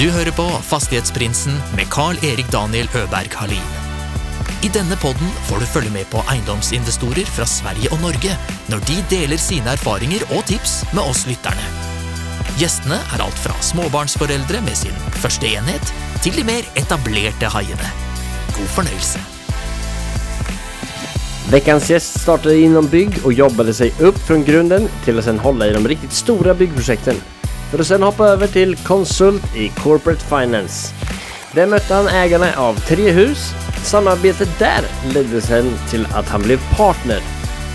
Du hører på Fastighetsprinsen med Carl-Erik Daniel Øberg Halin. I denne podden får du følge med på eiendomsinvestorer fra Sverige og Norge når de deler sine erfaringer og tips med oss lytterne. Gjestene er alt fra småbarnsforeldre med sin første enhet, til de mer etablerte haiene. God fornøyelse. Veckans gäst startade inom bygg och jobbade sig upp från grunden till att sen hålla i de riktigt stora byggprojekten. För att sen hoppa över till konsult i Corporate Finance. Där mötte han ägarna av tre hus. Samarbetet där ledde sen till att han blev partner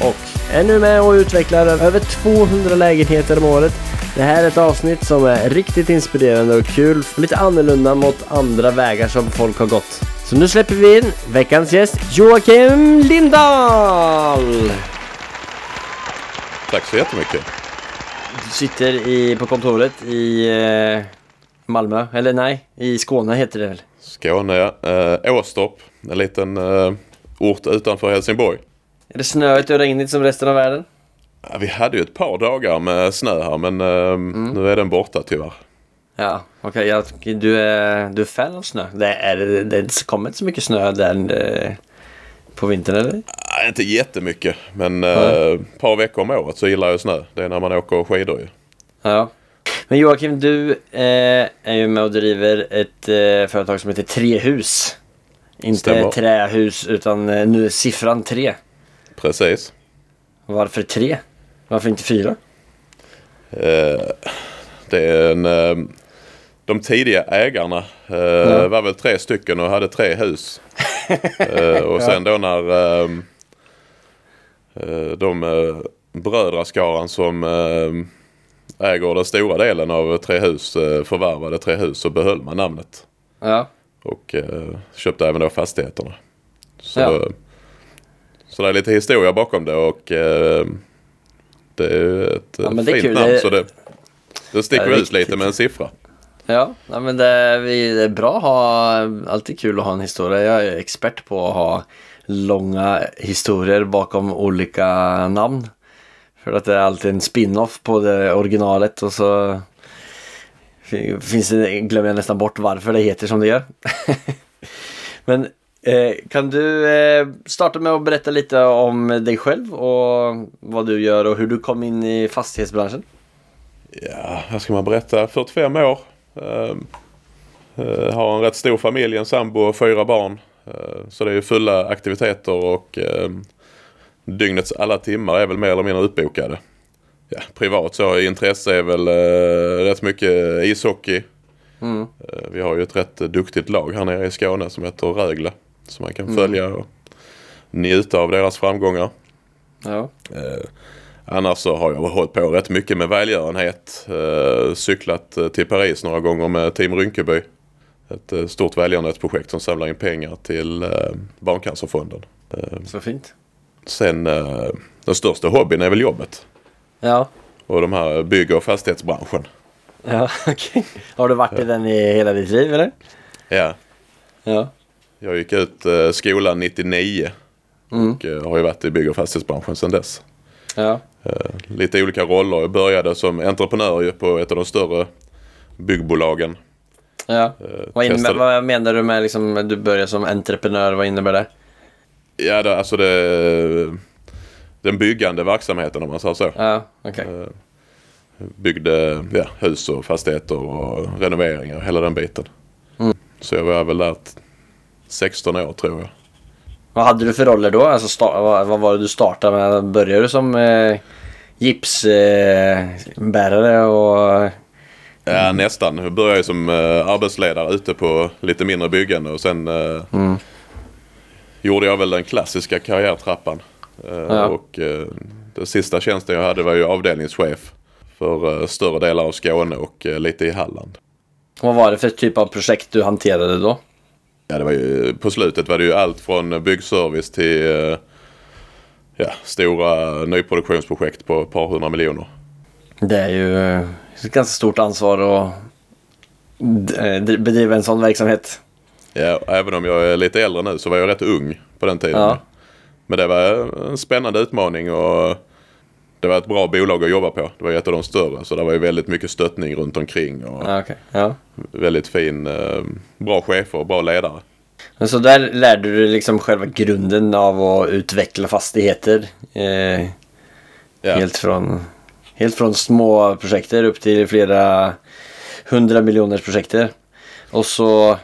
och är nu med och utvecklar över 200 lägenheter om året. Det här är ett avsnitt som är riktigt inspirerande och kul, lite annorlunda mot andra vägar som folk har gått. Så nu släpper vi in veckans gäst Joakim Lindahl! Tack så jättemycket. Sitter i, på kontoret i eh, Malmö, eller nej, i Skåne heter det väl? Skåne, ja. Eh, Åstorp, en liten eh, ort utanför Helsingborg. Är det snöigt och regnigt som resten av världen? Ja, vi hade ju ett par dagar med snö här men eh, nu är den borta tyvärr. Ja, okej. ja, du, är, du är fan av snö. Det, är, det kommer inte så mycket snö där på vintern eller? Ja, inte jättemycket men ett par veckor om året så gillar jag snö. Det är när man åker skidor ju. Ja. Men Joakim, du eh, är ju med och driver ett eh, företag som heter Trehus. Inte Stämmer. trähus utan eh, nu är siffran tre. Precis. Varför tre? Varför inte fyra? Eh, det är en, eh, de tidiga ägarna eh, Ja. var väl tre stycken och hade tre hus. eh, och sen då när eh, eh, de eh, brödraskaran som eh, äger den stora delen av Trehus eh, förvärvade Trehus så behöll man namnet. Ja. Och köpte även då fastigheterna. Så, Ja. så det är lite historia bakom det och det är ett Ja, är fint kul. namn så det, det sticker ut lite med en siffra. Ja, men det är, bra att ha, alltid kul att ha en historia. Jag är expert på att ha långa historier bakom olika namn. För att det är alltid en spin-off på det originalet och så finns det, glömmer jag nästan bort varför det heter som det gör. men eh, kan du eh, starta med att berätta lite om dig själv och vad du gör och hur du kom in i fastighetsbranschen? Ja, vad ska man berätta? 45 år. Eh, eh, har en rätt stor familj, en sambo och fyra barn. Eh, så det är ju fulla aktiviteter och eh, dygnets alla timmar är väl mer eller mindre uppbokade. Ja, privat så intresse är väl eh, rätt mycket ishockey. Mm. Vi har ju ett rätt duktigt lag här nere i Skåne som heter Rögle. Som man kan följa och njuta av deras framgångar. Ja. Annars så har jag hållit på rätt mycket med välgörenhet. Eh, cyklat eh, till Paris några gånger med Team Rynkeby. Ett eh, stort välgörenhetsprojekt som samlar in pengar till Barncancerfonden. Så fint. sen den största hobbyn är väl jobbet. Ja. Och de här bygg och fastighetsbranschen. Ja, okej. Har du varit i den i hela ditt liv eller? Ja, Ja. jag gick ut skolan 99 Mm. och har ju varit i bygg och fastighetsbranschen sedan dess. Ja. Eh, lite olika roller. Jag började som entreprenör på ett av de större byggbolagen. ja. Eh, Vad, innebär, vad menar du med liksom, du börjar som entreprenör? Vad innebär det? Ja, det, alltså det, den byggande verksamheten om man säger så. Ja, okej. Eh, Byggde ja, hus och fastigheter och renoveringar, hela den biten. Mm. Så jag var väl där t- 16 år tror jag. Vad hade du för roller då? Alltså, vad, vad var det du startade med? Började du som eh, gipsbärare eh, och... Ja, nästan. Jag började som eh, arbetsledare ute på lite mindre byggande och sen eh, Mm. gjorde jag väl den klassiska karriärtrappan. Eh, Ja. Och eh, den sista tjänsten jag hade var ju avdelningschef för eh, större delar av Skåne och lite i Halland. Vad var det för typ av projekt du hanterade då? Ja, det var ju, på slutet var det ju allt från byggservice till eh, ja, stora nyproduktionsprojekt på ett par hundra miljoner. Det är ju ett ganska stort ansvar att eh, bedriva en sån verksamhet. Ja, även om jag är lite äldre nu så var jag rätt ung på den tiden. Ja. Men det var en spännande utmaning och det var ett bra bolag att jobba på. Det var ett av de större. Så det var ju väldigt mycket stöttning runt omkring. Och Ja, okej. Ja. väldigt fin, eh, bra chefer och bra ledare. Men så där lärde du dig liksom själva grunden av att utveckla fastigheter. Eh, Ja. helt, från, helt från små projekter upp till flera hundra miljoners projekter. Och så,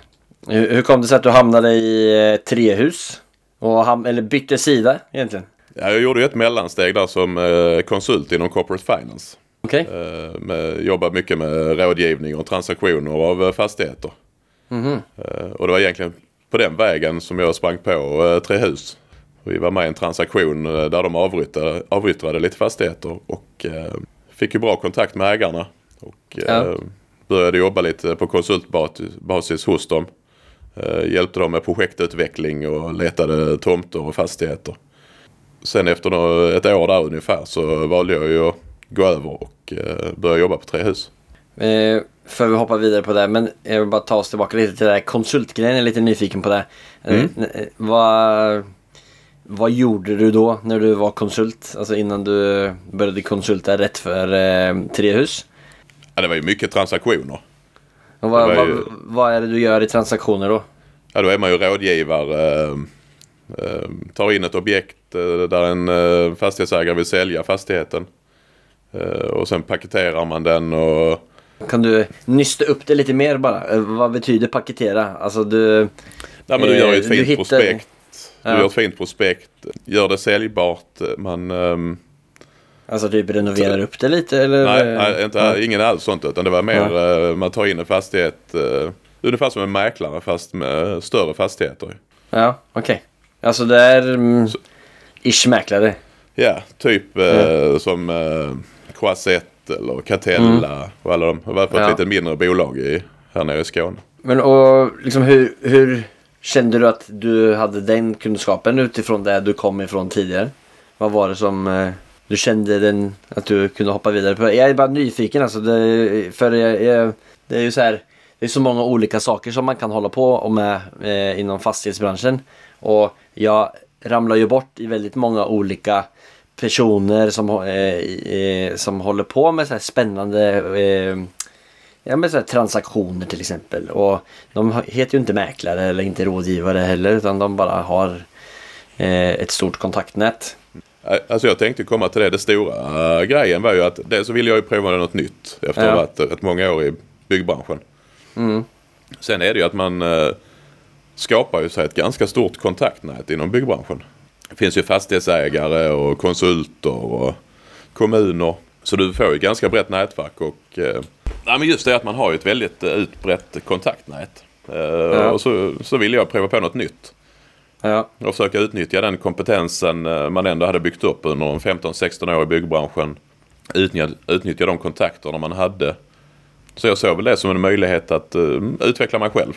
hur, hur kom det sig att du hamnade i eh, trehus? Och ham, eller bytte sida egentligen? Ja, jag gjorde ju ett mellansteg där som eh, konsult inom corporate finance. Okej. Eh, med, jobbar mycket med rådgivning och transaktioner av eh, fastigheter. Eh, och det var egentligen på den vägen som jag sprang på eh, Trehus. Vi var med i en transaktion där de avyttrade, avyttrade lite fastigheter och fick ju bra kontakt med ägarna. Och Ja. började jobba lite på konsultbasis hos dem. Hjälpte dem med projektutveckling och letade tomter och fastigheter. Sen efter ett år där ungefär så valde jag ju att gå över och eh, börja jobba på Trehus. Eh, för vi hoppar vidare på det, men jag vill bara ta oss tillbaka lite till det här konsultgrejen. Jag är lite nyfiken på det. Eh, Mm. vad, vad gjorde du då när du var konsult? Alltså innan du började konsulta rätt för eh, Trehus? Ja, det var ju mycket transaktioner. Och vad, ju- vad, vad är det du gör i transaktioner då? Ja, då är man ju rådgivare. Eh, tar in ett objekt eh, där en eh, fastighetsägare vill sälja fastigheten. Eh, och sen paketerar man den och Kan du nysta upp det lite mer bara? Vad betyder paketera? Alltså du... Nej, men du gör ju ett fint hittar- prospekt. Du Ja. gör ett fint prospekt. Gör det säljbart. Man, ehm, Alltså typ renoverar upp det lite eller? nej, nej, inte, Ja. ingen alls sånt. Utan det var mer eh, man tar in en fastighet. Uh, ungefär som en mäklare fast med större fastigheter. Ja, okej. Alltså det är mm, ish mäklare. Ja, typ eh, som uh, Croisette eller Catella och alla de. Jag var på ett Mm. Ja. lite mindre bolag i, här nere i Skåne. Men och liksom hur, hur kände du att du hade den kunskapen utifrån det du kom ifrån tidigare? Vad var det som eh, du kände den, att du kunde hoppa vidare på? Jag är bara nyfiken alltså. Det, för jag, jag, det är ju så här. Det är så många olika saker som man kan hålla på och med eh, inom fastighetsbranschen. Och jag ramlar ju bort i väldigt många olika personer som, eh, eh, som håller på med så här spännande eh, Ja men så transaktioner till exempel. Och de heter ju inte mäklare eller inte rådgivare heller utan de bara har eh, ett stort kontaktnät. Alltså jag tänkte komma till det. Det stora eh, grejen var ju att dels så ville jag ju prova något nytt efter att Ja. ha varit rätt många år i byggbranschen. Mm. Sen är det ju att man eh, skapar ju sig ett ganska stort kontaktnät inom byggbranschen. Det finns ju fastighetsägare och konsulter och kommuner. Så du får ju ett ganska brett nätverk och eh, men just det att man har ju ett väldigt eh, utbrett kontaktnät. Eh, Och så, så ville jag prova på något nytt. Ja. Och försöka utnyttja den kompetensen eh, man ändå hade byggt upp under en 15-16 år i byggbranschen. Utnyttja, utnyttja de kontakterna man hade. Så jag såg väl det som en möjlighet att uh, utveckla mig själv.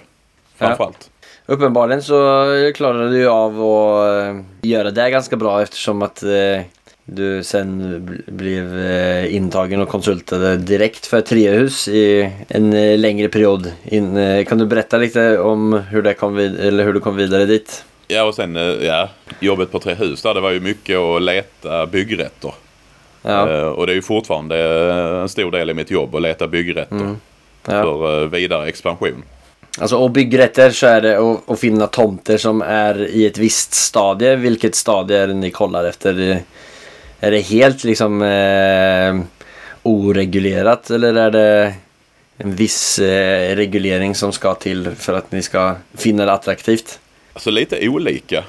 Framförallt. Uppenbarligen så klarade du av att eh, göra det ganska bra eftersom att eh, du sen bl- blev eh, intagen och konsultade direkt för Trehus i en längre period. In, kan du berätta lite om hur, det kom vid- eller hur du kom vidare dit? Ja och sen ja, jobbet på Trehus där det var ju mycket att leta byggrätter. Ja, och det är ju fortfarande en stor del i mitt jobb att leta byggrätter. Mm. ja. För vidare expansion. Alltså och byggrätter så är det att, att finna tomter som är i ett visst stadie. Vilket stadie är det ni kollar efter? Är det helt liksom eh, oreglerat eller är det en viss eh, reglering som ska till för att ni ska finna det attraktivt? Alltså lite olika.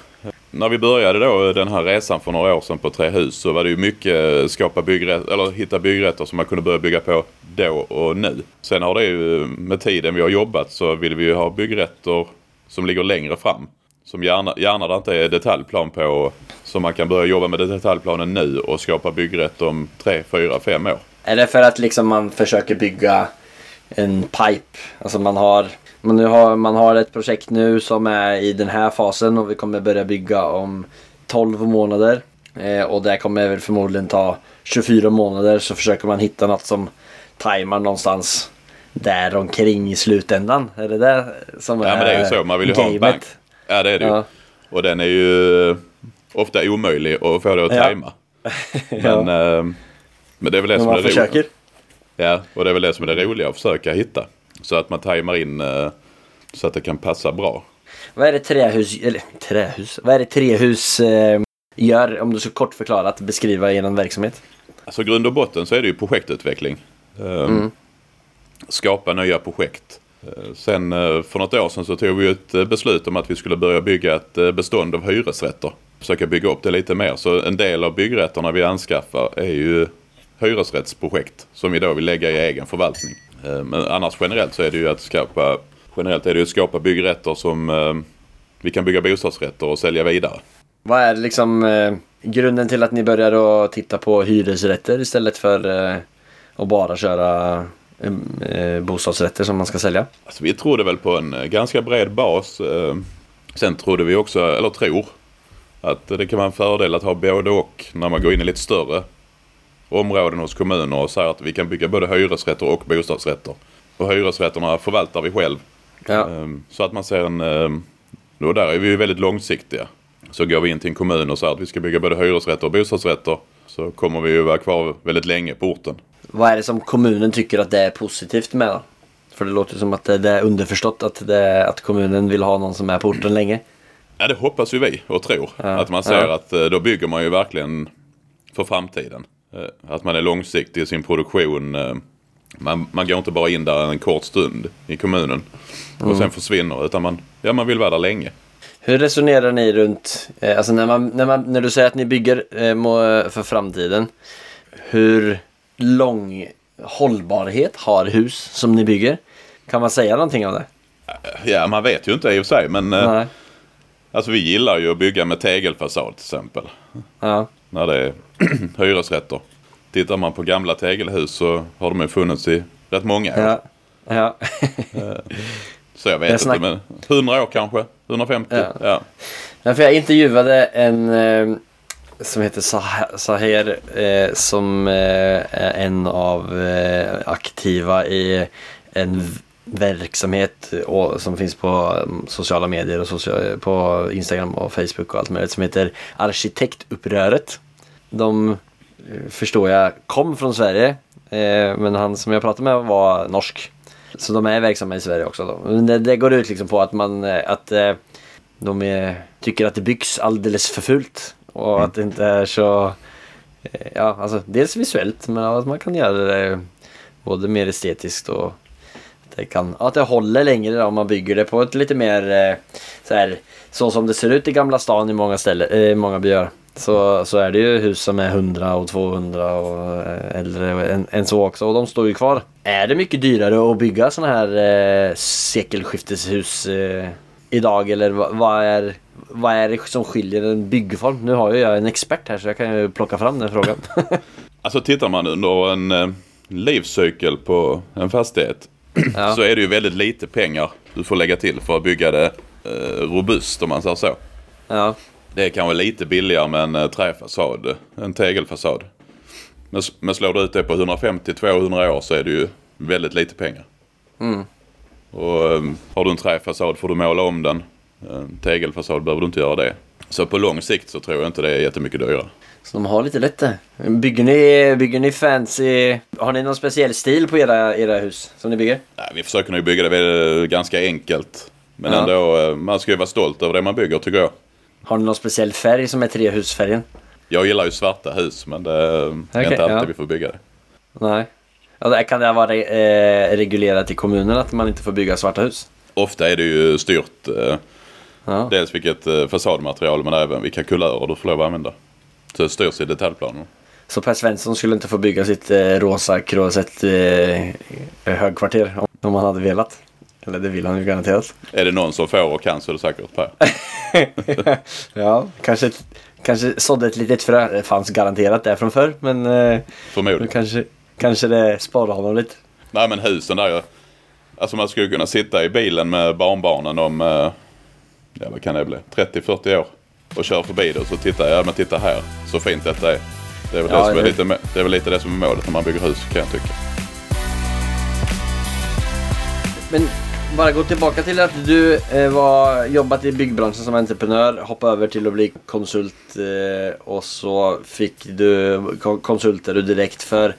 När vi började då den här resan för några år sedan på Trehus så var det ju mycket skapa byggrätter, eller hitta byggrätter som man kunde börja bygga på då och nu. Sen har det ju med tiden vi har jobbat så vill vi ju ha byggrätter som ligger längre fram. Som gärna, gärna där inte är detaljplan på. Så man kan börja jobba med detaljplanen nu och skapa byggrätt om tre, fyra, fem år. Är det för att liksom man försöker bygga en pipe? Alltså man har, man, nu har, man har ett projekt nu som är i den här fasen och vi kommer börja bygga om 12 månader. Eh, och det kommer väl förmodligen ta 24 månader så försöker man hitta något som tajmar någonstans där omkring i slutändan. Är det det som Ja men det är ju så, man vill ju ha en gamet? bank. Ja det är det ju. Ja. Och den är ju eh, ofta omöjlig att få det att Ja. tajma. Men eh, Men det är väl det Men som är det försöker. roliga. Ja, och det är väl det som är det roliga att försöka hitta. Så att man tajmar in eh, så att det kan passa bra. Vad är det trähus, eller trähus, vad är det trehus eh, gör om du så kort förklarat beskriva er verksamhet? Alltså grund och botten så är det ju projektutveckling. Eh, Skapa nya projekt. Eh, Sen eh, för något år sedan så tog vi ett eh, beslut om att vi skulle börja bygga ett eh, bestånd av hyresrätter. Försöka bygga upp det lite mer. Så en del av byggrätterna vi anskaffar är ju hyresrättsprojekt som vi då vill lägga i egen förvaltning. Eh, Men annars generellt så är det ju att skapa, generellt är det att skapa byggrätter som vi kan bygga bostadsrätter och sälja vidare. Vad är liksom eh, grunden till att ni börjar att titta på hyresrätter istället för eh, att bara köra eh, eh, bostadsrätter som man ska sälja? Alltså, vi trodde väl på en eh, ganska bred bas. Sen trodde vi också, eller tror, att det kan vara en fördel att ha både och när man går in i lite större områden hos kommuner och säger att vi kan bygga både hyresrätter och bostadsrätter. Och hyresrätterna förvaltar vi själv. Ja. Ehm, Så att man ser en... ehm, Och där är vi ju väldigt långsiktiga. Så går vi in till en kommun och säger att vi ska bygga både hyresrätter och bostadsrätter så kommer vi ju vara kvar väldigt länge på orten. Vad är det som kommunen tycker att det är positivt med då? För det låter som att det, är underförstått att, det, att kommunen vill ha någon som är på orten länge. Ja, det hoppas ju vi och tror. Ja. Att man ser Ja. att eh, då bygger man ju verkligen för framtiden. Eh, Att man är långsiktig i sin produktion. eh, Man, man går inte bara in där en kort stund i kommunen och Mm. sen försvinner. Utan man, ja, man vill vara där länge. Hur resonerar ni runt, alltså när, man, när, man, när du säger att ni bygger för framtiden. Hur lång hållbarhet har hus som ni bygger? Kan man säga någonting om det? Ja, man vet ju inte i och för sig. Men eh, Nej. alltså, vi gillar ju att bygga med tegelfasad till exempel. Ja. När det är hyresrätter. Tittar man på gamla tegelhus så har de ju funnits i rätt många år. Ja. Ja. Så jag vet Jag snack- inte, men 100 år kanske? 150? Ja. ja. Ja, för jag intervjuade en eh, som heter Sah- Saher eh, som eh, är en av eh, aktiva i en verksamhet och, som finns på mm, sociala medier och socia- på Instagram och Facebook och allt möjligt som heter Arkitektuppröret. De eh, förstår jag kom från Sverige eh, men han som jag pratade med var norsk. Så de är verksamma i Sverige också. Då. Det, det går ut liksom på att man eh, att de är, tycker att det byggs alldeles för fult. Och att det inte är så... Eh, ja, alltså dels visuellt men att man kan göra det både mer estetiskt och att det, kan, att det håller längre om man bygger det på ett lite mer eh, så, här, så som det ser ut i Gamla stan i många ställen, eh, i många byar. Så, så är det ju hus som är 100 och 200 och äldre än, än så också och de står ju kvar. Är det mycket dyrare att bygga sådana här eh, sekelskifteshus eh, idag eller vad, vad, är, vad är det som skiljer en byggform? Nu har ju jag en expert här så jag kan ju plocka fram den frågan. Alltså tittar man under en eh, livscykel på en fastighet Ja. så är det ju väldigt lite pengar du får lägga till för att bygga det eh, robust om man säger så. ja. Det är kanske lite billigare med en eh, träfasad, en tegelfasad. Men, men slår du ut det på 150-200 år så är det ju väldigt lite pengar. Och eh, har du en träfasad får du måla om den. En tegelfasad behöver du inte göra det. Så på lång sikt så tror jag inte det är jättemycket dyrare. Så de har lite lätt. Bygger ni, bygger ni fancy... Har ni någon speciell stil på era, era hus som ni bygger? Nej, vi försöker nog bygga det ganska enkelt. Men Ja. ändå, eh, man ska ju vara stolt över det man bygger tycker jag. Har ni någon speciell färg som är trehusfärgen? Jag gillar ju svarta hus men det är Okej, inte alltid ja. vi får bygga det. Nej. Alltså, kan det vara eh, reglerat i kommunen att man inte får bygga svarta hus? Ofta är det ju styrt eh, Ja. dels vilket eh, fasadmaterial men även vilka kulörer du får lov att använda. Så det styrs i detaljplanen. Så Per Svensson skulle inte få bygga sitt eh, rosa Crozet eh, högkvarter om, han hade velat? Eller det vill han ju garanterat. Är det någon som får och kan så är det säkert Per. ja, kanske, kanske sådde ett litet frö. Det fanns garanterat där från förr men eh, Förmodligen. kanske, kanske det sparar honom lite. Nej men husen där. Alltså man skulle kunna sitta i bilen med barnbarnen om, eh, ja vad kan det bli, 30-40 år. Och köra förbi det och så titta, ja men titta här, så fint detta är. Det är väl, Ja, det, som är det- lite, det är väl lite det som är målet när man bygger hus kan jag tycka. Men bara gå tillbaka till att du eh, var, jobbat i byggbranschen som entreprenör, hoppade över till att bli konsult eh, och så fick du ko- konsulter du direkt för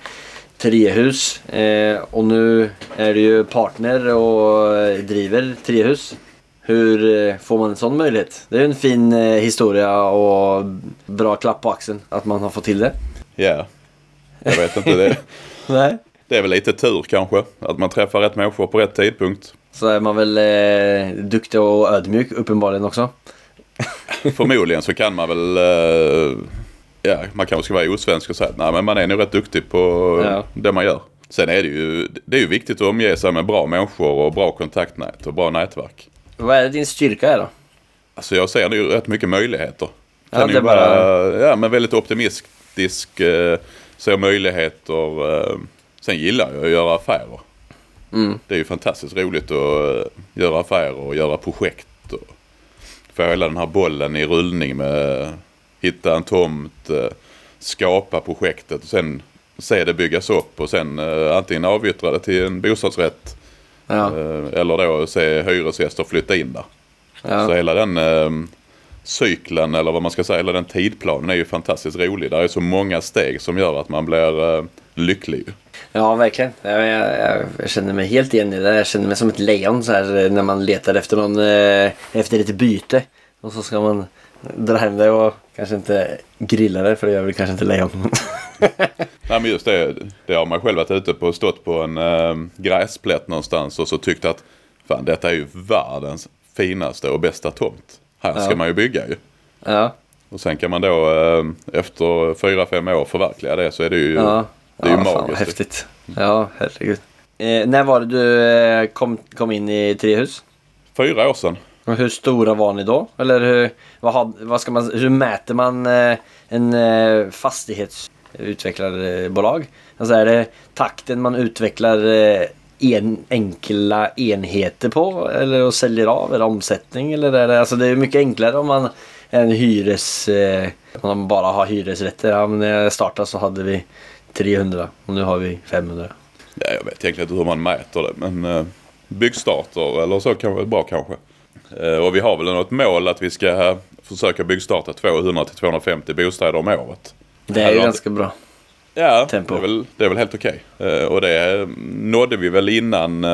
Trehus. Eh, och nu är du ju partner och driver Trehus. Hur eh, får man en sån möjlighet? Det är ju en fin eh, historia och bra klapp på axeln att man har fått till det. Ja, jag vet inte. Det, Nej. det är väl lite tur kanske. Att man träffar rätt människor på rätt tidpunkt. Så är man väl eh, duktig och ödmjuk uppenbarligen också. Förmodligen så kan man väl... eh, ja, man kanske ska vara osvensk och säga att nej, men man är nog rätt duktig på Ja. det man gör. Sen är det ju, det är ju viktigt att omge sig med bra människor och bra kontaktnät och bra nätverk. Vad är din styrka är då? Alltså jag ser ju rätt mycket möjligheter. Ja, det är bara- ja, men väldigt optimistisk, eh, ser möjligheter. Eh, sen gillar jag att göra affärer. Mm. Det är ju fantastiskt roligt att eh, göra affärer och göra projekt. Och få hela den här bollen i rullning med hitta en tomt, skapa projektet och sen se det byggas upp och sen antingen avyttra det till en bostadsrätt Ja, eh, eller då se hyresgäster flytta in där. Så ja. hela den eh, cykeln eller vad man ska säga, hela den tidplanen är ju fantastiskt rolig. Det är så många steg som gör att man blir eh, lycklig. ja verkligen. Jag, jag, jag, jag känner mig helt igen i det. Jag känner mig som ett lejon så här, eh, när man letar efter någon, eh, efter ett byte. Och så ska man dra hem det och kanske inte grilla det för det gör väl kanske inte lejon. Nej men just det, det har man själv varit ute på och stått på en äh, gräsplätt någonstans och så tyckt att fan detta är ju världens finaste och bästa tomt. Här ska Ja. man ju bygga ju. ja, Och sen kan man då äh, efter fyra, fem år förverkliga det så är det ju, ja. det är ju ja, fan, magiskt. häftigt. Ja, herregud. Eh, när var det du eh, kom, kom in i Trehus? Fyra år sedan. Och hur stora var ni då? Eller hur, vad, had, vad ska man, hur mäter man eh, en eh, fastighetsutvecklarbolag? Alltså är det takten man utvecklar eh, en, enkla enheter på? Eller och säljer av? Är det omsättning? Eller är det, alltså det är mycket enklare om man en hyres... Eh, om man bara har hyresrätter. Ja, men när jag startade så hade vi 300 och nu har vi 500. Ja, jag vet egentligen inte hur man mäter det men eh, byggstarter eller så kan vara bra kanske. Eh, och vi har väl något mål att vi ska eh, försöka byggstarta 200 till 250 bostäder om året. Det är ju ganska bra. Ja, tempo. Det, är väl, det är väl helt okej. Eh, och det nådde vi väl innan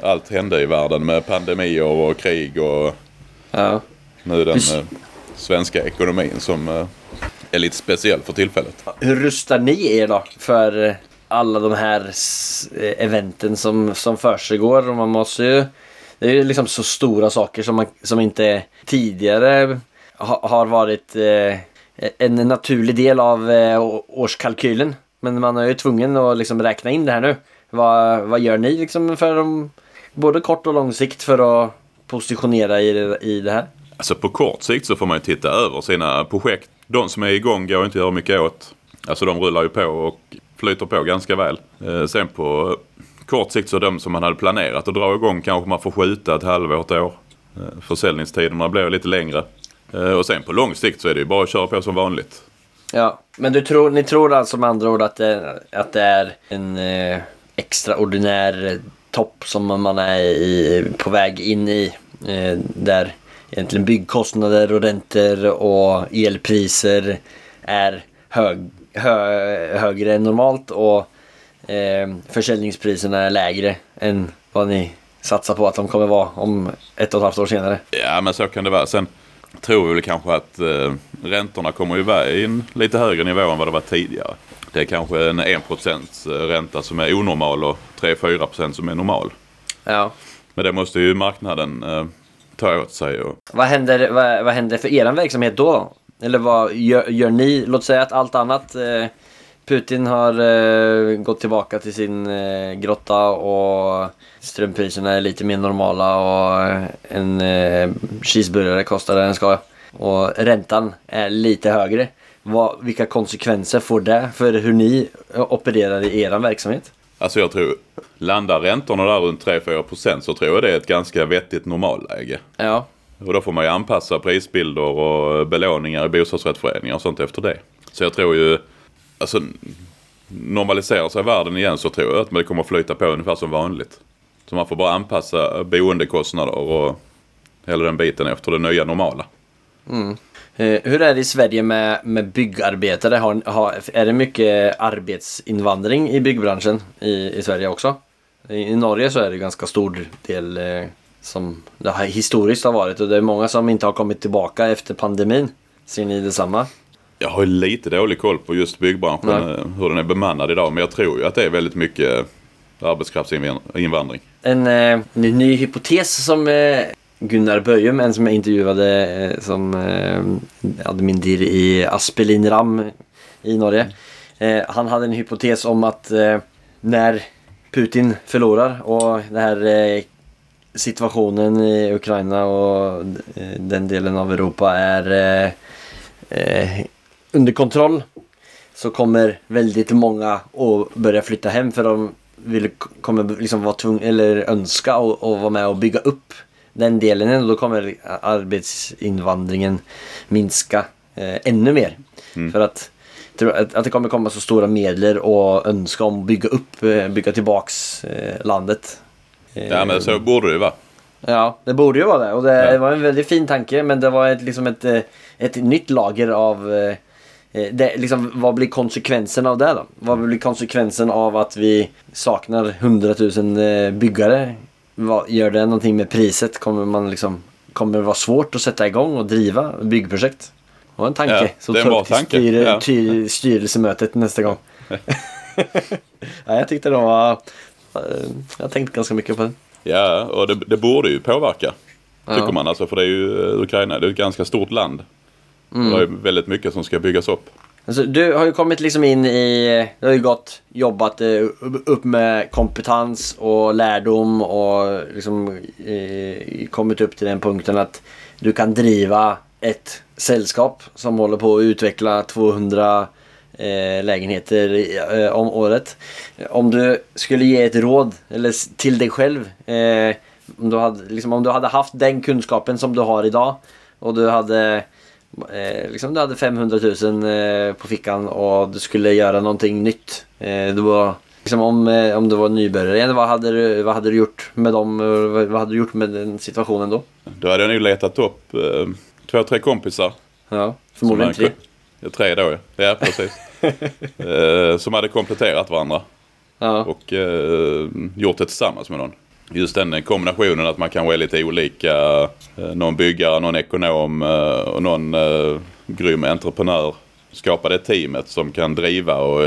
allt hände i världen med pandemier och krig och Ja. nu den svenska ekonomin som är lite speciell för tillfället. Hur rustar ni er då för alla de här eventen som, som försiggår? Man måste ju... Det är liksom så stora saker som, man, som inte tidigare ha, har varit eh, en naturlig del av eh, årskalkylen. Men man är ju tvungen att liksom räkna in det här nu. Vad, vad gör ni liksom för de, både kort och lång sikt för att positionera i, i det här? Alltså på kort sikt så får man ju titta över sina projekt. De som är igång går inte att göra mycket åt. Alltså de rullar ju på och flyter på ganska väl. Eh, sen på kort sikt så de som man hade planerat att dra igång kanske man får skjuta ett halvår, ett år. Eh, försäljningstiderna blir lite längre. Eh, och sen på lång sikt så är det ju bara att köra på som vanligt. Ja, men du tror, ni tror alltså med andra ord att det, att det är en eh, extraordinär topp som man är i, på väg in i. Eh, där egentligen byggkostnader och räntor och elpriser är hög, hö, högre än normalt och eh, försäljningspriserna är lägre än vad ni satsar på att de kommer vara om ett och ett halvt år senare. Ja men så kan det vara. Sen tror vi väl kanske att eh, räntorna kommer ju vara i en lite högre nivå än vad det var tidigare. Det är kanske en 1% ränta som är onormal och 3-4% som är normal. Ja. Men det måste ju marknaden eh, ta åt sig. Och, Vad händer, vad, vad händer för er verksamhet då? Eller vad gör, gör ni? Låt säga att allt annat eh, Putin har eh, gått tillbaka till sin eh, grotta och strömpriserna är lite mer normala och eh, en eh, cheeseburgare kostar det den ska. Och räntan är lite högre. Vad, vilka konsekvenser får det för hur ni eh, opererar i er verksamhet? alltså jag tror, landar räntorna där runt 3-4% så tror jag det är ett ganska vettigt normalläge. Ja, Och då får man ju anpassa prisbilder och belåningar i bostadsrättsföreningar och sånt efter det. Så jag tror ju, alltså normaliserar sig världen igen så tror jag att det kommer flyta på ungefär som vanligt. Så man får bara anpassa boendekostnader och hela den biten efter det nya normala. Mm. Eh, hur är det i Sverige med, med byggarbetare? Har, har, är det mycket arbetsinvandring i byggbranschen i, i Sverige också? I, I Norge så är det ganska stor del eh, som det har historiskt har varit och det är många som inte har kommit tillbaka efter pandemin. Ser ni detsamma? Jag har lite dålig koll på just byggbranschen, Nej. eh, hur den är bemannad idag. Men jag tror ju att det är väldigt mycket arbetskraftsinvandring. En eh, ny, ny hypotes som eh, Gunnar Böjem, en som jag intervjuade eh, som eh, admindir i Aspelin Ram i Norge. Eh, han hade en hypotes om att eh, när Putin förlorar och det här eh, situationen i Ukraina och eh, den delen av Europa är eh, eh, under kontroll så kommer väldigt många att börja flytta hem för de vill, kommer liksom vara tvungna eller önska att att vara med och bygga upp den delen och då kommer arbetsinvandringen minska eh, ännu mer. För att, att, att det kommer komma så stora medel och önska om att bygga upp, eh, bygga tillbaks eh, landet. Eh, Ja men så borde det ju vara. Ja, det borde ju vara det. Och det Ja. var en väldigt fin tanke men det var ett, liksom ett, eh, ett nytt lager av eh, eh, det, liksom, vad blir konsekvensen av det då? Vad blir konsekvensen av att vi saknar 100 000 eh, byggare? Vad, gör det någonting med priset? Kommer, man liksom, kommer det vara svårt att sätta igång och driva byggprojekt? Det var en tanke. Ja, Så det är en ta bra upp till styre, Ja. ty, styrelsemötet nästa gång. ja, jag tyckte det var... eh, Jag tänkte ganska mycket på det. Ja och det, det borde ju påverka. Tycker man alltså för det är ju eh, Ukraina, det är ett ganska stort land. Mm. Det är väldigt mycket som ska byggas upp. Alltså, du har ju kommit liksom in i, du har ju gått, jobbat eh, upp med kompetens och lärdom och liksom eh, kommit upp till den punkten att du kan driva ett sällskap som håller på att utveckla 200 eh, lägenheter i, eh, om året. Om du skulle ge ett råd eller till dig själv eh, om, du hade, liksom, om du hade haft den kunskapen som du har idag och du hade Eh, liksom du hade 500 000 eh, på fickan och du skulle göra någonting nytt. Eh, var, liksom om, eh, om du var nybörjare igen, vad hade, du, vad hade du gjort med dem? eh, Vad, vad hade du gjort med den situationen då? Då hade jag nog letat upp eh, två, tre kompisar. Ja, förmodligen tre. Ja, tre då ja. Ja, precis. eh, som hade kompletterat varandra. Ja, och eh, gjort det tillsammans med någon. Just den kombinationen att man kanske är lite olika. Eh, någon byggare, någon ekonom eh, och någon eh, grym entreprenör. Skapa det teamet som kan driva och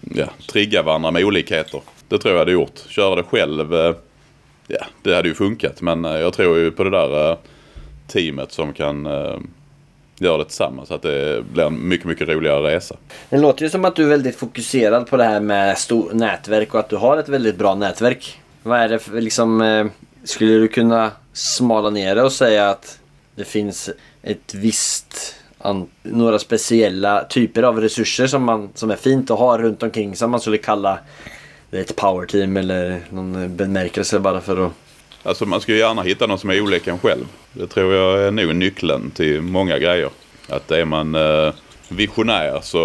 ja, trigga varandra med olikheter. Det tror jag hade gjort. Köra det själv, ja det hade ju funkat. Men jag tror ju på det där teamet som kan göra det tillsammans. Så att det blir en mycket, mycket roligare resa. det låter ju som att du är väldigt fokuserad på det här med stor nätverk och att du har ett väldigt bra nätverk. Vad är det för liksom, eh, skulle du kunna smala ner det och säga att det finns ett visst an- några speciella typer av resurser som, man, som är fint att ha runt omkring som man skulle kalla det ett power team eller någon bemärkelse bara för att... Alltså man ska ju gärna hitta någon som är olik en själv. Det tror jag är nog nyckeln till många grejer. Att är man eh, visionär så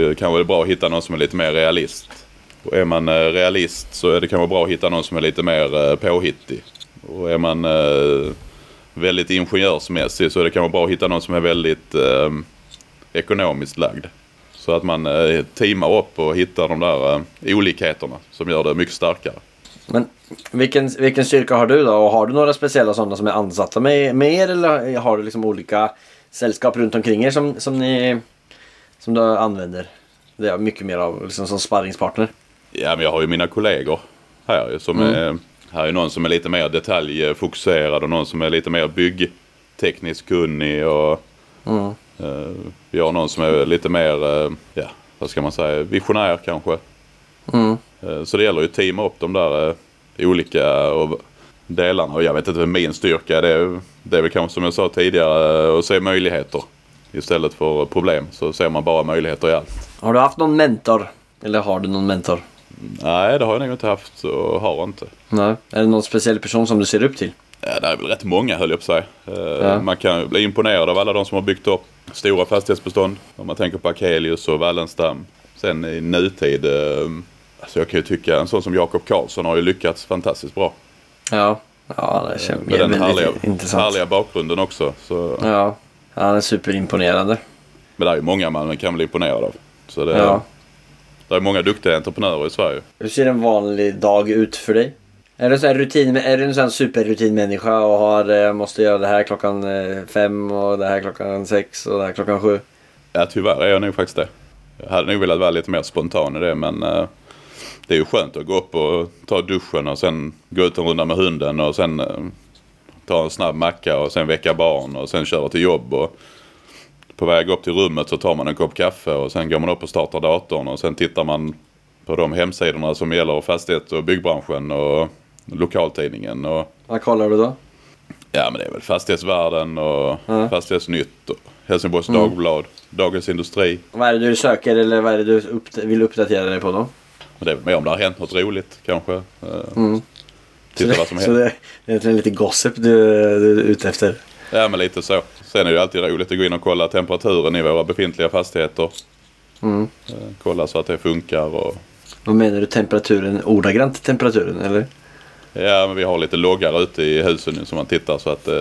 eh, kanske det är bra att hitta någon som är lite mer realist. Och är man eh, realist så är det kanske bra att hitta någon som är lite mer eh, påhittig. Och är man eh, väldigt ingenjörsmässig så är det kanske bra att hitta någon som är väldigt ekonomiskt lagd. Så att man teamar upp och hittar de där olikheterna som gör det mycket starkare. Men vilken, vilken styrka har du då? Och har du några speciella sådana som är ansatta med, med er eller har du liksom olika sällskap runt omkring er som, som ni som du använder? Det är mycket mer av liksom som sparringspartner. Ja, men jag har ju mina kollegor här som är... Här är någon som är lite mer detaljfokuserad och någon som är lite mer byggtekniskt kunnig och... Mm. eh, vi har någon som är lite mer, eh, ja, vad ska man säga, visionär kanske. Mm. Eh, så det gäller ju att teama upp de där eh, olika och delarna. Och jag vet inte min styrka. Det är, det är väl kanske som jag sa tidigare eh, att se möjligheter istället för problem. Så ser man bara möjligheter i allt. Har du haft någon mentor? Eller har du någon mentor? Nej, det har jag nog inte haft och har inte. Nej. Är det någon speciell person som du ser upp till? Ja, det är väl rätt många höll jag på säga. Eh, Ja. Man kan bli imponerad av alla de som har byggt upp stora fastighetsbestånd. Om man tänker på Akelius och Wallenstam. Sen i nutid, eh, Alltså jag kan ju tycka en sån som Jakob Karlsson har ju lyckats fantastiskt bra. Ja, ja det känns Med den härliga, intressant. härliga bakgrunden också. Så, Ja, han är superimponerande. Men det är ju många man kan bli imponerad av. Så det, Ja. Det är många duktiga entreprenörer i Sverige. Hur ser en vanlig dag ut för dig? Är du, så här rutin, är du en sån här superrutinmänniska och har, eh, måste göra det här klockan eh, fem och det här klockan sex och det här klockan sju? Ja tyvärr är jag nog faktiskt det. Jag hade nog velat vara lite mer spontan i det men eh, det är ju skönt att gå upp och ta duschen och sen gå ut en runda med hunden och sen eh, ta en snabb macka och sen väcka barn och sen köra till jobb. Och på väg upp till rummet så tar man en kopp kaffe och sen går man upp och startar datorn och sen tittar man på de hemsidorna som gäller fastighet och byggbranschen och lokaltidningen. Och, Vad kollar du då? ja men det är väl Fastighetsvärlden och Ja. Fastighetsnytt och Helsingborgs Dagblad, Dagens Industri. Vad är det du söker eller vad är det du upp, vill uppdatera dig på då? Det är väl mer om det har hänt något roligt kanske. Eh, Mm. Titta så vad som det, så händer. det, det är lite gossip du, du är ute efter? Ja men lite så. Sen är det ju alltid roligt att gå in och kolla temperaturen i våra befintliga fastigheter. Mm. Eh, Kolla så att det funkar och Vad menar du temperaturen? Ordagrant temperaturen eller? Ja men vi har lite loggar ute i husen nu som man tittar så att, eh,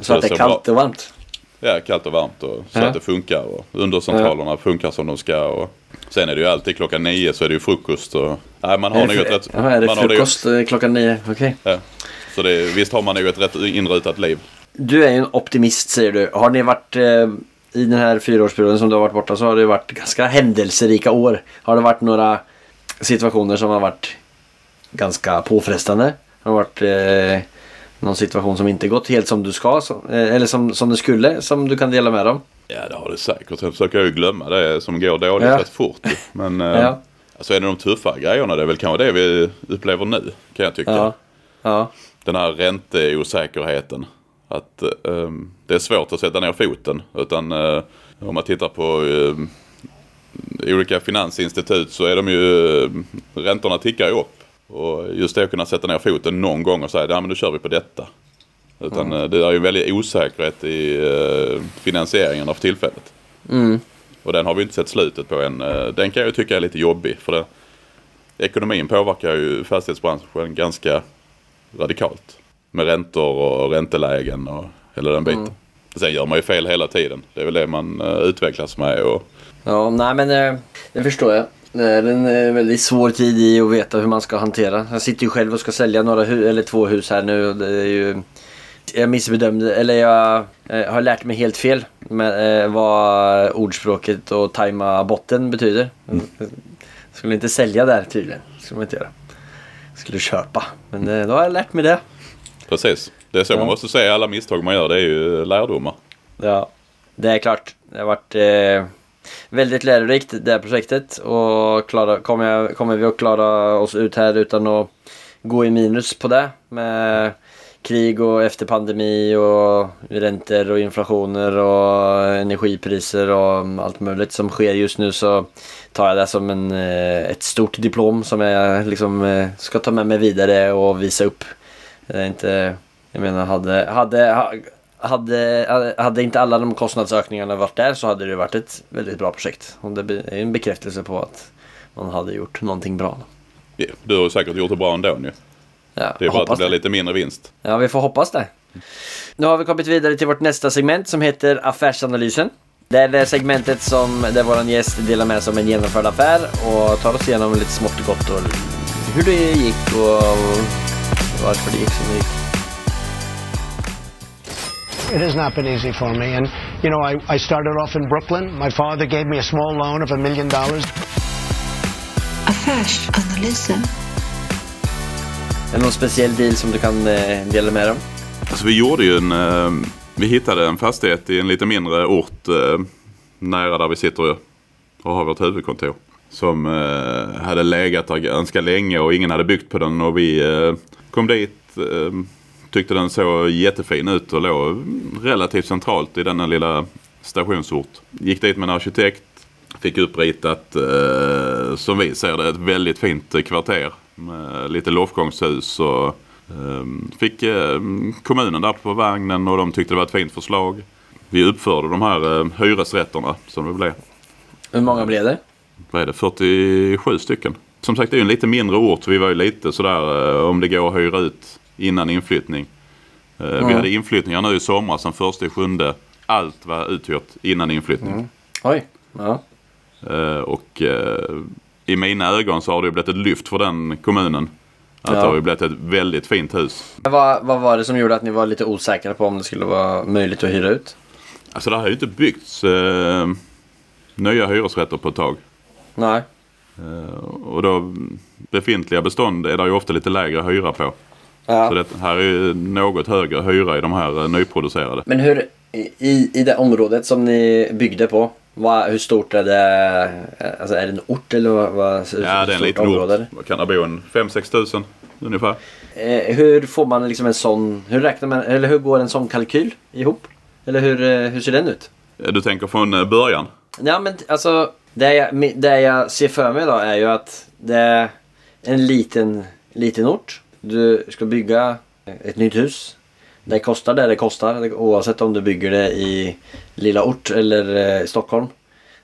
Så att det är kallt bra- och varmt? Ja kallt och varmt och så Ja. att det funkar och undercentralerna funkar som de ska. Och sen är det ju alltid klockan nio så är det ju frukost. Och, nej, man har är det, ett rätt... ja, är det man har nog- frukost eh, klockan nio? Okej. Ja. Så det, visst har man nog ett rätt inrutat liv. Du är ju en optimist säger du. Har ni varit eh, i den här fyraårsperioden som du har varit borta så har det varit ganska händelserika år. Har det varit några situationer som har varit ganska påfrestande? Har det varit eh, någon situation som inte gått helt som du ska? Så, eh, eller som, som det skulle som du kan dela med om? Ja det har det säkert. Sen försöker jag ju glömma det som går dåligt Ja. rätt fort. Men eh, Ja. alltså är det de tuffa grejerna det är väl kanske det vi upplever nu. Kan jag tycka. Ja. Ja. Den här ränteosäkerheten. Att eh, det är svårt att sätta ner foten. Utan eh, om man tittar på eh, olika finansinstitut så är de ju, eh, räntorna tickar ju upp. Och just det att kunna sätta ner foten någon gång och säga, ja men nu kör vi på detta. Utan eh, det är ju en väldig osäkerhet i eh, finansieringen av tillfället. Mm. Och den har vi inte sett slutet på än. Eh, Den kan jag ju tycka är lite jobbig. För det, ekonomin påverkar ju fastighetsbranschen ganska radikalt. Med räntor och räntelägen och hela den biten. Sen gör man ju fel hela tiden. Det är väl det man eh, utvecklas med. Och, Ja, nej men eh, det förstår jag. Det är en eh, väldigt svår tid i att veta hur man ska hantera. Jag sitter ju själv och ska sälja några eller två hus här nu. och Det är ju, jag missbedömde, eller jag har lärt mig helt fel med, vad ordspråket och tajma botten betyder. Jag skulle inte sälja där tydligen. skulle man inte göra. Skulle köpa. Men då har jag lärt mig det. Precis. Det är så Ja. man måste se alla misstag man gör. Det är ju lärdomar. Ja, det är klart. Det har varit eh, väldigt lärorikt det här projektet. Och klara, kommer, jag, kommer vi att klara oss ut här utan att gå i minus på det? Med krig och efter pandemi och räntor och inflationer och energipriser och allt möjligt som sker just nu så tar jag det som en, eh, ett stort diplom som jag liksom eh, ska ta med mig vidare och visa upp. Det är inte, jag menar hade, hade, ha- hade, hade inte alla de kostnadsökningarna varit där så hade det varit ett väldigt bra projekt. Och det är en bekräftelse på att man hade gjort någonting bra. Ja, Du har säkert gjort det bra ändå nu. Ja, Det är bara att det blir lite mindre vinst. Ja, vi får hoppas det. Nu har vi kommit vidare till vårt nästa segment som heter Affärsanalysen. Det är det segmentet som, där vår gäst delar med sig om en genomförd affär och tar oss igenom lite smått och gott och hur det gick och varför det gick som det gick. It has not been easy for me. And, you know, I, I started off in Brooklyn. My father gave me a small loan of a million dollars. Affärsanalysen. Är det någon speciell deal som du kan eh, dela med dig om? Alltså vi gjorde ju en... Eh, vi hittade en fastighet i en lite mindre ort eh, nära där vi sitter och har vårt huvudkontor. Som eh, hade legat där ganska länge och ingen hade byggt på den och vi eh, kom dit. Eh, tyckte den såg jättefin ut och låg relativt centralt i denna lilla stationsort. Gick dit med en arkitekt. Fick uppritat, eh, som vi ser det, ett väldigt fint kvarter. Med lite loftgångshus och eh, fick eh, kommunen där på vagnen och de tyckte det var ett fint förslag. Vi uppförde de här hyresrätterna som det blev. Hur många blev det? Vad är det? 47 stycken. Som sagt det är en lite mindre ort. Vi var ju lite sådär eh, om det går att hyra ut innan inflyttning. Eh, Vi hade inflyttningar nu i sommar som första i sjunde. Allt var uthyrt innan inflyttning. Oj. Ja. Eh, och i mina ögon så har det ju blivit ett lyft för den kommunen. Att Ja. det har ju blivit ett väldigt fint hus. Vad, vad var det som gjorde att ni var lite osäkra på om det skulle vara möjligt att hyra ut? Alltså det har ju inte byggts eh, nya hyresrätter på ett tag. Nej. Eh, och då befintliga bestånd är det ju ofta lite lägre hyra på. Ja. Så det här är något högre hyra i de här eh, nyproducerade. Men hur, i, i det området som ni byggde på, vad, hur stort är det? Alltså är det en ort eller vad? vad Ja, det är en liten område ort. Vad kan det bo? En 5-6 tusen ungefär. Eh, hur får man liksom en sån, hur räknar man, eller hur går en sån kalkyl ihop? Eller hur, eh, hur ser den ut? Eh, Du tänker från eh, början? Ja men alltså, det jag, det jag ser för mig då är ju att det är en liten, liten ort. Du ska bygga ett nytt hus. Det kostar det det kostar oavsett om du bygger det i lilla ort eller eh, Stockholm.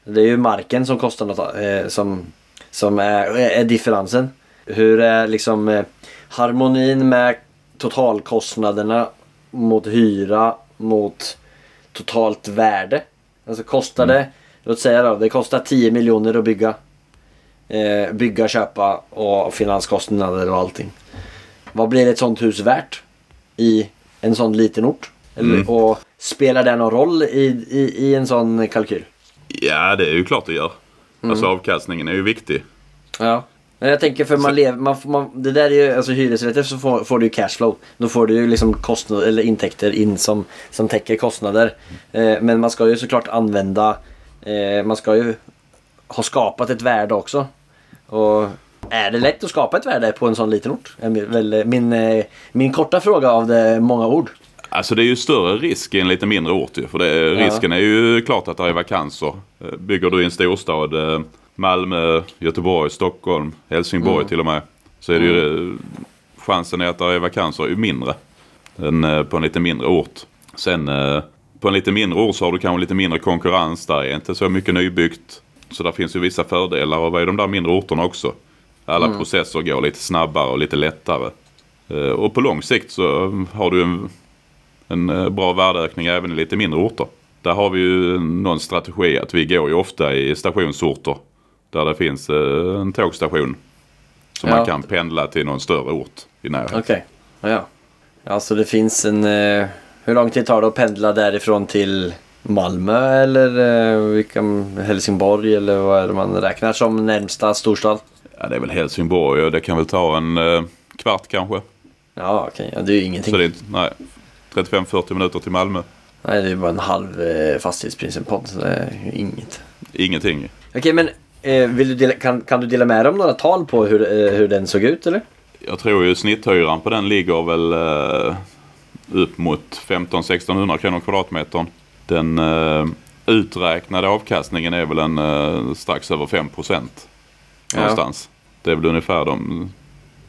Det är ju marken som kostar något eh, som, som är, är differensen. Hur är liksom eh, harmonin med totalkostnaderna mot hyra mot totalt värde. Alltså kostar det, låt säga då, det kostar 10 miljoner att bygga. Eh, bygga, köpa och finanskostnader och allting. Vad blir ett sånt hus värt i en sån liten ort? Eller, Mm. Och spelar det någon roll i, i, i en sån kalkyl? Ja, det är ju klart det gör. Alltså avkastningen är ju viktig. Ja. Men jag tänker för man lever, man, man, det där är ju, alltså hyresrätter så får, får du ju cashflow. Då får du ju liksom kostnader eller intäkter in som, som täcker kostnader. Eh, men man ska ju såklart använda, eh, man ska ju ha skapat ett värde också. Och är det lätt att skapa ett värde på en sån liten ort? Min- väl min, eh, min korta fråga av det många ord. Alltså det är ju större risk i en lite mindre ort ju. För det, risken är ju klart att det är vakanser. Eh, Bygger du i en storstad, eh, Malmö, Göteborg, Stockholm, Helsingborg Mm. till och med. Så är det ju, eh, chansen är att det är vakanser är ju mindre. Än eh, på en lite mindre ort. Sen eh, på en lite mindre ort så har du kanske lite mindre konkurrens. Där är inte så mycket nybyggt. Så där finns ju vissa fördelar och vad är de där mindre orterna också. Alla Mm. processer går lite snabbare och lite lättare. Eh, Och på lång sikt så har du en en eh, bra värdeökning även i lite mindre orter. Där har vi ju någon strategi att vi går ju ofta i stationsorter där det finns eh, en tågstation som Ja. man kan pendla till någon större ort i närheten. Okej. Ja, ja. Ja, så det finns en... Eh, hur lång tid tar det att pendla därifrån till Malmö eller eh, vilka, Helsingborg eller vad är det man räknar som närmsta storstad? Ja, det är väl Helsingborg och det kan väl ta en eh, kvart kanske. Ja, okej. Ja, det är ju ingenting. Så det är nej, 35-40 minuter till Malmö. Nej, det är bara en halv eh, fastighetsprincipodd. Så det är inget. Ingenting. Okej, men eh, vill du dela, kan, kan du dela med dig om några tal på hur, eh, hur den såg ut eller? Jag tror ju snitthyran på den ligger väl eh, upp mot 15-1600 kronor kvadratmetern. Den eh, uträknade avkastningen är väl en eh, strax över 5 procent. Ja. Någonstans. Det är väl ungefär de,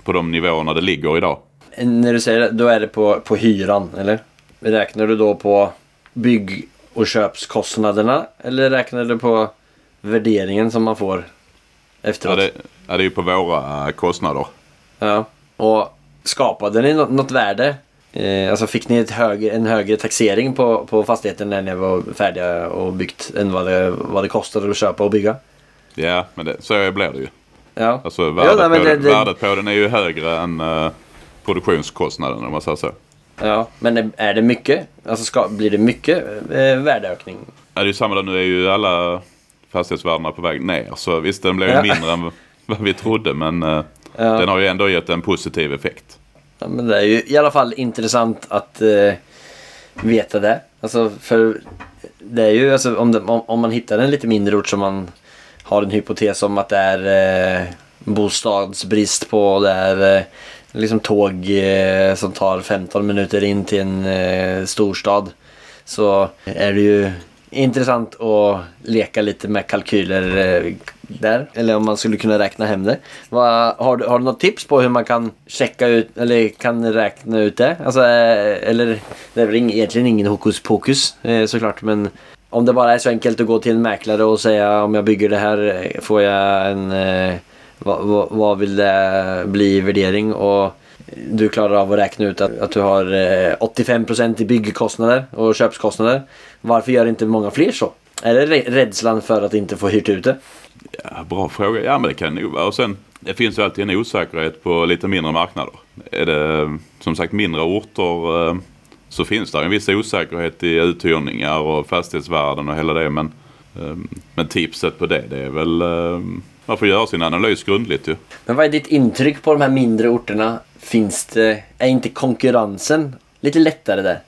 på de nivåerna det ligger idag. När du säger det, då är det på, på hyran, eller? Räknar du då på bygg och köpskostnaderna? Eller räknar du på värderingen som man får Ja, efteråt? det, ja, det är ju på våra eh, kostnader. Ja. Och skapade ni något, något värde? Eh, alltså fick ni högre, en högre taxering på, på fastigheten när ni var färdiga och byggt än vad det, vad det kostade att köpa och bygga? Ja, men det, så blir det ju. Ja. Alltså värdet, nej, men på, det- det- värdet på den är ju högre än eh, produktionskostnaden om man säger så. Ja, men är- är det mycket? Alltså ska, blir det mycket eh, värdeökning? Ja, det är ju samma där. Nu är ju alla fastighetsvärdena på väg ner. Så visst, den blev ju Ja. mindre än vad vi trodde. Men eh, Ja. den har ju ändå gett en positiv effekt. Ja, men det är ju i alla fall intressant att eh, veta det. Alltså för det är ju alltså om, det, om, om man hittar en lite mindre ort som man har en hypotes om att det är eh, bostadsbrist på. Det är eh, liksom tåg eh, som tar 15 minuter in till en eh, storstad. Så är det ju intressant att leka lite med kalkyler eh, där. Eller om man skulle kunna räkna hem det. Vad, har, du, har du något tips på hur man kan checka ut eller kan räkna ut det? Alltså, eh, eller det är väl egentligen ingen hokus pokus eh, såklart. Men om det bara är så enkelt att gå till en mäklare och säga om jag bygger det här får jag en eh, Vad, vad, vad vill det bli i värdering? Och du klarar av att räkna ut att, att du har eh, 85% i byggkostnader och köpskostnader. Varför gör inte många fler så? Är det rädslan för att inte få hyrt ut det? Ja, bra fråga. Ja men det kan det nog vara. Och sen det finns ju alltid en osäkerhet på lite mindre marknader. Är det som sagt mindre orter eh, så finns det en viss osäkerhet i uthyrningar och fastighetsvärden och hela det. Men, eh, men tipset på det, det är väl eh, man får göra sin analys grundligt ju. Men vad är ditt intryck på de här mindre orterna? Finns det, är inte konkurrensen lite lättare där?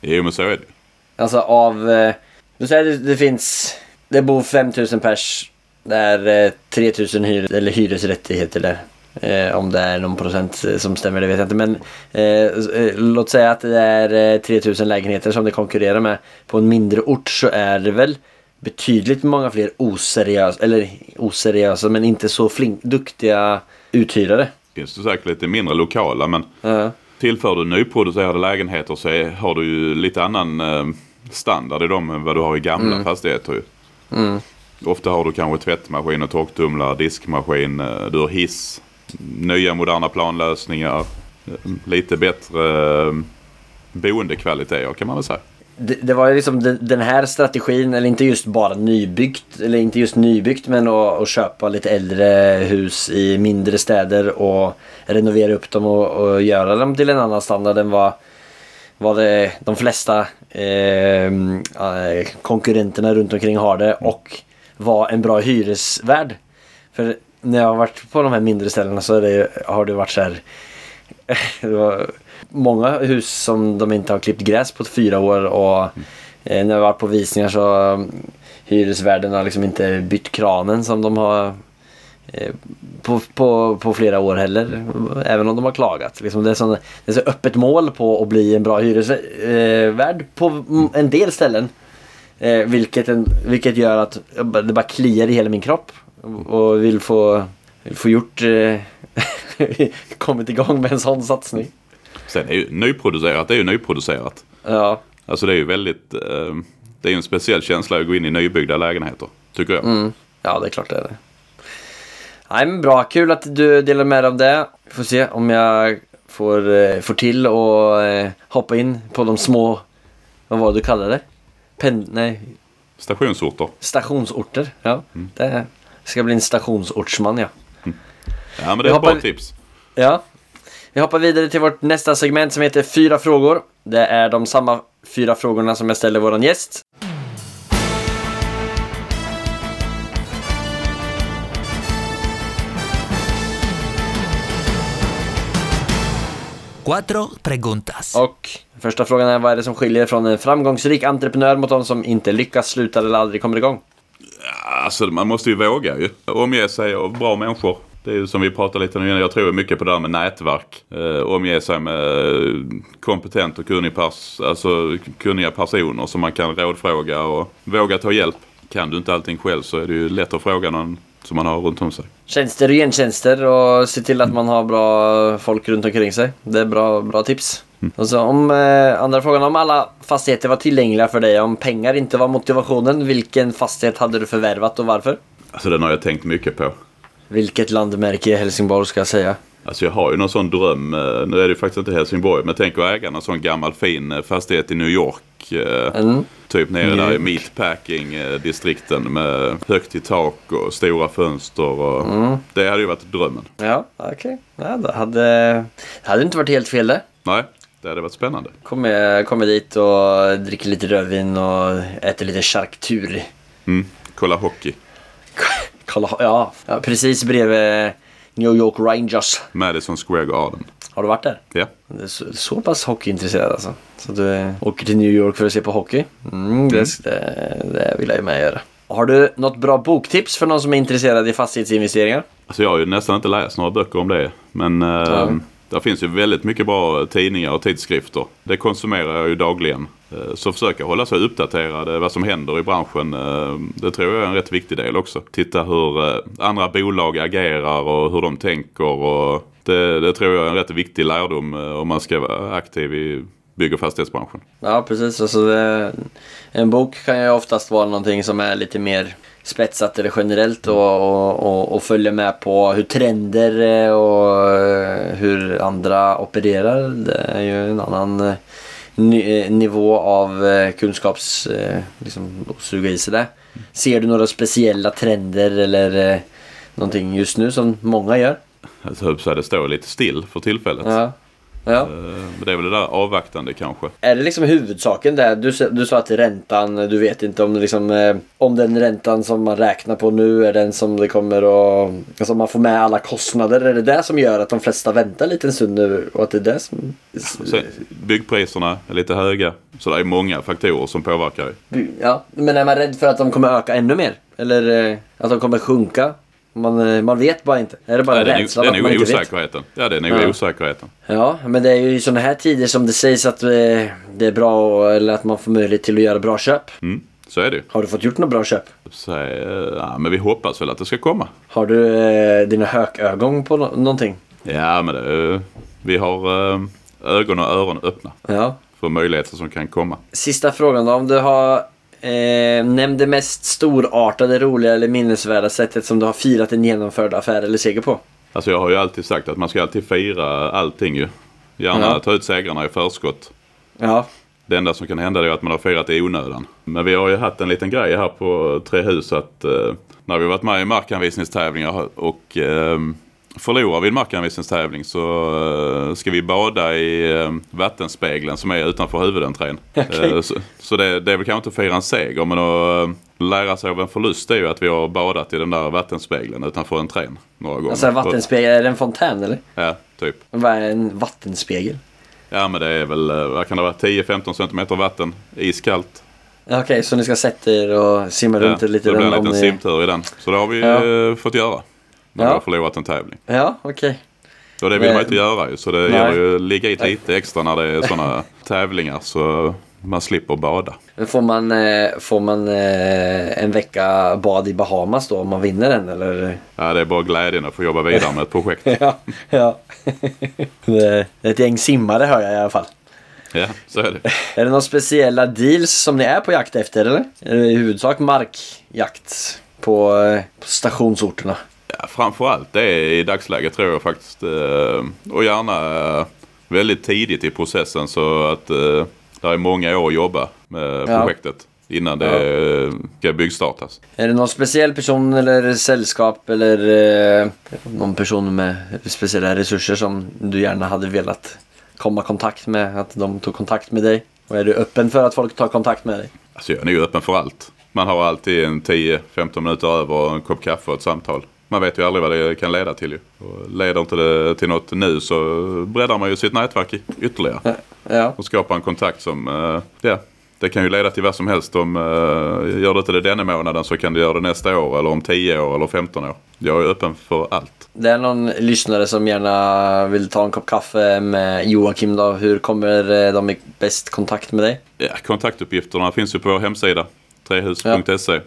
Jo men så är det. Alltså av, eh, du säger det, det finns, det bor 5000 pers. Det är eh, 3000 hyr, eller hyresrättigheter där. Eh, om det är någon procent eh, som stämmer det vet jag inte. Men eh, eh, låt säga att det är eh, 3000 lägenheter som det konkurrerar med. På en mindre ort så är det väl betydligt många fler oseriösa, eller oseriösa men inte så flink, duktiga uthyrare. Finns det säkert lite mindre lokala men Ja. tillför du nyproducerade lägenheter så är, har du ju lite annan eh, standard i dem än vad du har i gamla fastigheter ju. Ofta har du kanske tvättmaskin och torktumlare, diskmaskin, eh, du har hiss, nya moderna planlösningar, eh, lite bättre eh, boendekvaliteter kan man väl säga. Det, det var ju liksom den, den här strategin, eller inte just bara nybyggt, eller inte just nybyggt men att, att köpa lite äldre hus i mindre städer och renovera upp dem och, och göra dem till en annan standard än vad, vad det, de flesta eh, konkurrenterna runt omkring har det och vara en bra hyresvärd. För när jag har varit på de här mindre ställena så är det, har det varit så här det var många hus som de inte har klippt gräs på fyra år och eh, när jag varit på visningar så har hyresvärden har liksom inte bytt kranen som de har på, på, på flera år heller. Även om de har klagat. Liksom det, är sån, det är så öppet mål på att bli en bra hyresvärd på mm, en del ställen. Eh, vilket, en, vilket gör att det bara kliar i hela min kropp. Och vill få, vill få gjort eh, kommit igång med en sån satsning. Sen är ju nyproducerat, det är ju nyproducerat. Ja, Alltså det är ju väldigt, eh, det är ju en speciell känsla att gå in i nybyggda lägenheter. Tycker jag. ja det är klart det är det. Nej men bra, kul att du delar med dig av det. Vi får se om jag får, eh, får till och eh, hoppa in på de små, vad var det du kallade det? Pen, nej, Stationsorter. stationsorter. Ja, det ska bli en stationsortsman ja. Ja men det Vi är ett bra tips. Ja. Vi hoppar vidare till vårt nästa segment som heter Fyra frågor. Det är de samma fyra frågorna som jag ställer våran gäst. Cuatro preguntas. Och första frågan är vad är det som skiljer från en framgångsrik entreprenör mot de som inte lyckas, slutar eller aldrig kommer igång? Alltså man måste ju våga ju. Omge sig av bra människor. Det är ju som vi pratade lite om innan. Jag tror mycket på det här med nätverk. Eh, omge sig med kompetent och kunnig pers alltså, kunniga personer som man kan rådfråga och våga ta hjälp. Kan du inte allting själv så är det ju lätt att fråga någon som man har runt om sig. Tjänster och gentjänster och se till att man har bra folk runt omkring sig. Det är bra, bra tips. Och så om eh, andra frågan, om alla fastigheter var tillgängliga för dig, om pengar inte var motivationen, vilken fastighet hade du förvärvat och varför? Alltså den har jag tänkt mycket på. Vilket landmärke i Helsingborg ska jag säga? Alltså jag har ju någon sån dröm. eh, Nu är det ju faktiskt inte Helsingborg. Men tänk att äga någon sån gammal fin eh, fastighet i New York. eh, Mm. Typ nere New där i meatpacking-distrikten med högt i tak och stora fönster. Och Mm. Det hade ju varit drömmen. Ja, okej. Ja, det hade, hade inte varit helt fel det. Nej, det hade varit spännande. Kommer, kommer dit och dricker lite rödvin och äter lite charkuter. Mm. Kolla hockey. Kolla, ja, ja, precis bredvid New York Rangers. Madison Square Garden. Har du varit där? Ja. Du är så, pass hockeyintresserad alltså. Så du åker till New York för att se på hockey? Mm, det, det, det vill jag ju med göra. Har du något bra boktips för någon som är intresserad i fastighetsinvesteringar? Alltså jag har ju nästan inte läst några böcker om det. Men eh, Ja. det finns ju väldigt mycket bra tidningar och tidskrifter. Det konsumerar jag ju dagligen. Eh, Så försöka hålla sig uppdaterad eh, vad som händer i branschen. eh, Det tror jag är en rätt viktig del också. Titta hur andra bolag agerar och hur de tänker. Och det, eh, det tror jag är en rätt viktig lärdom eh, om man ska vara aktiv i bygg och fastighetsbranschen. Ja, precis. Alltså det, en bok kan ju oftast vara någonting som är lite mer spetsat eller generellt och, och, och, och följer med på hur trender och eh, hur andra opererar. Det är ju en annan ny, nivå av kunskaps... Liksom, att suga i sig det. Ser du några speciella trender eller någonting just nu som många gör? Alltså, det står lite still för tillfället. Ja. Ja. Eh, Men det är väl det där avvaktande kanske. Är det liksom huvudsaken där? Du, du sa att räntan, du vet inte om, liksom, eh, om den räntan som man räknar på nu är den som det kommer att... Alltså man får med alla kostnader. Är det det som gör att de flesta väntar lite en stund nu? Och att det är det som... Sen, byggpriserna är lite höga. Så det är många faktorer som påverkar. Ja, men är man rädd för att de kommer öka ännu mer? Eller eh, att de kommer sjunka? Man, eh, man vet bara inte. Är det bara Ja, det är nog, det är nog man inte vet? osäkerheten. Ja, det är nog Ja. osäkerheten. Ja, men det är ju i sådana här tider som det sägs att eh, det är bra eller att man får möjlighet till att göra bra köp. Mm, så är det. Har du fått gjort några bra köp? Så, eh, ja, men vi hoppas väl att det ska komma. Har du eh, dina hökögon på no- någonting? Ja, men det, vi har eh, ögon och öron öppna Ja. för möjligheter som kan komma. Sista frågan då. Om du har eh, nämnt det mest storartade, roliga eller minnesvärda sättet som du har firat en genomförd affär eller seger på? Alltså jag har ju alltid sagt att man ska alltid fira allting ju. Gärna Ja. ta ut segrarna i förskott. Ja. Det enda som kan hända är att man har firat i onödan. Men vi har ju haft en liten grej här på Trehus att eh, när vi varit med i markanvisningstävlingar och eh, förlorar vi en markanvisningstävling så eh, ska vi bada i eh, vattenspegeln som är utanför huvudentrén. Okej. Eh, så så det, det är väl kanske inte att fira en seger men att lära sig av en förlust är ju att vi har badat i den där vattenspegeln utanför entrén några gånger. Alltså en vattenspegel, är det en fontän eller? Ja, typ. Vad är en vattenspegel? Ja men det är väl, vad kan det vara, 10-15 cm vatten, iskallt. Okej, så ni ska sätta er och simma Ja, runt det lite? blir en liten ni- simtur i den. Så det har vi Ja. fått göra. När Ja. vi har förlorat en tävling. Ja, okej. Och det vill man inte göra ju. Så det Nej. gäller ju att ligga i lite extra när det är sådana tävlingar. Så man slipper bada. Får man, eh, får man eh, en vecka bad i Bahamas då om man vinner den eller? Ja, det är bara glädjen att få jobba vidare med ett projekt. Ja, ja. det är ett gäng simmare hör jag i alla fall. Ja, så är det. Är det några speciella deals som ni är på jakt efter eller? Är det i huvudsak markjakt på, eh, på stationsorterna? Ja, framförallt det är i dagsläget tror jag faktiskt. eh, Och gärna eh, väldigt tidigt i processen så att eh, det är många år att jobba med Ja. projektet. Innan det eh, ska byggstartas. Är det någon speciell person eller sällskap eller någon person med speciella resurser som du gärna hade velat komma i kontakt med? Att de tog kontakt med dig? Och är du öppen för att folk tar kontakt med dig? Alltså jag är nog öppen för allt. Man har alltid en 10-15 minuter över och en kopp kaffe och ett samtal. Man vet ju aldrig vad det kan leda till ju. Och leder inte det till något nu så breddar man ju sitt nätverk ytterligare. Ja. Och skapar en kontakt som, eh, ja, det kan ju leda till vad som helst. Om uh, gör det inte det denna månaden så kan du göra det nästa år eller om 10 år eller 15 år. Jag är öppen för allt. Det är någon lyssnare som gärna vill ta en kopp kaffe med Joakim då. Hur kommer eh, de i bäst kontakt med dig? Ja, kontaktuppgifterna finns ju på vår hemsida. Trehus.se.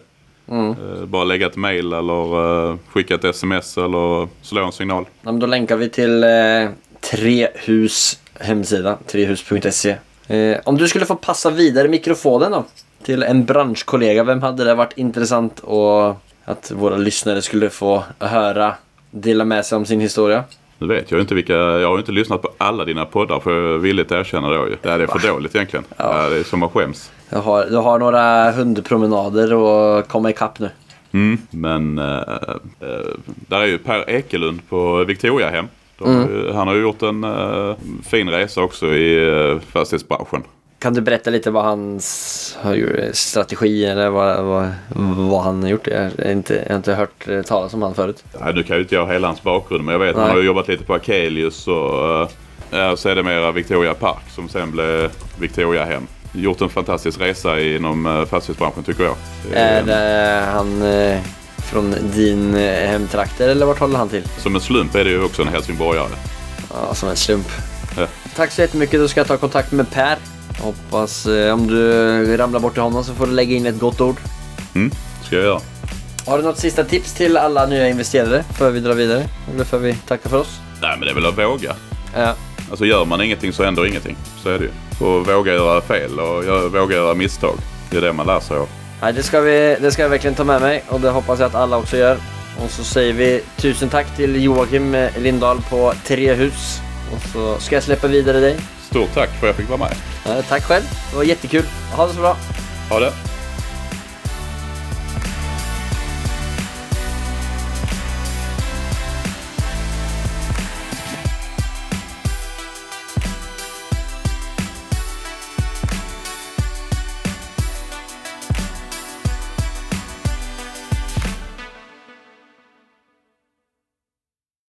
Mm. Eh, Bara lägga ett mail eller eh, skicka ett sms eller slå en signal. Ja, men då länkar vi till eh, Trehus hemsida, trehus.se. Eh, om du skulle få passa vidare mikrofonen då till en branschkollega, vem hade det varit intressant och att våra lyssnare skulle få höra dela med sig om sin historia? Nu vet jag inte vilka, jag har inte lyssnat på alla dina poddar för jag villigt erkänna då ju. Det här är för dåligt egentligen. Ja. Det är som att skäms. Jag har, du har några hundpromenader och komma ikapp nu. Mm. Men eh, eh, där är ju Per Ekelund på Victoriahem. Ju- Han har ju gjort en eh, fin resa också i uh, fastighetsbranschen. Kan du berätta lite vad hans gjort, strategi eller vad, vad, vad han har gjort? Jag har inte, jag har inte hört eh, talas om han förut. Ja, nu kan ju inte jag hela hans bakgrund men jag vet att han Nej. har jobbat lite på Akelius och uh, sedermera Victoria Park som sen blev Victoriahem. Gjort en fantastisk resa inom fastighetsbranschen tycker jag. Är, det han eh, från din eh, hemtrakter eller vart håller han till? Som en slump är det ju också en helsingborgare. Ja, som en slump. Ja. Tack så jättemycket. Då ska jag ta kontakt med Per. Hoppas eh, om du ramlar bort till honom så får du lägga in ett gott ord. Mm, ska jag göra. Har du något sista tips till alla nya investerare för vi drar vidare? Eller för vi tackar för oss? Nej men det är väl att våga. Ja. Alltså gör man ingenting så händer ingenting. Så är det ju. Och våga göra fel och våga göra misstag. Det är det man lär sig av. Nej, det, ska vi, det ska jag verkligen ta med mig och det hoppas jag att alla också gör. Och så säger vi tusen tack till Joakim Lindahl på Trehus. Och så ska jag släppa vidare dig. Stort tack för att jag fick vara med. Eh, tack själv, det var jättekul. Ha det så bra. Ha det.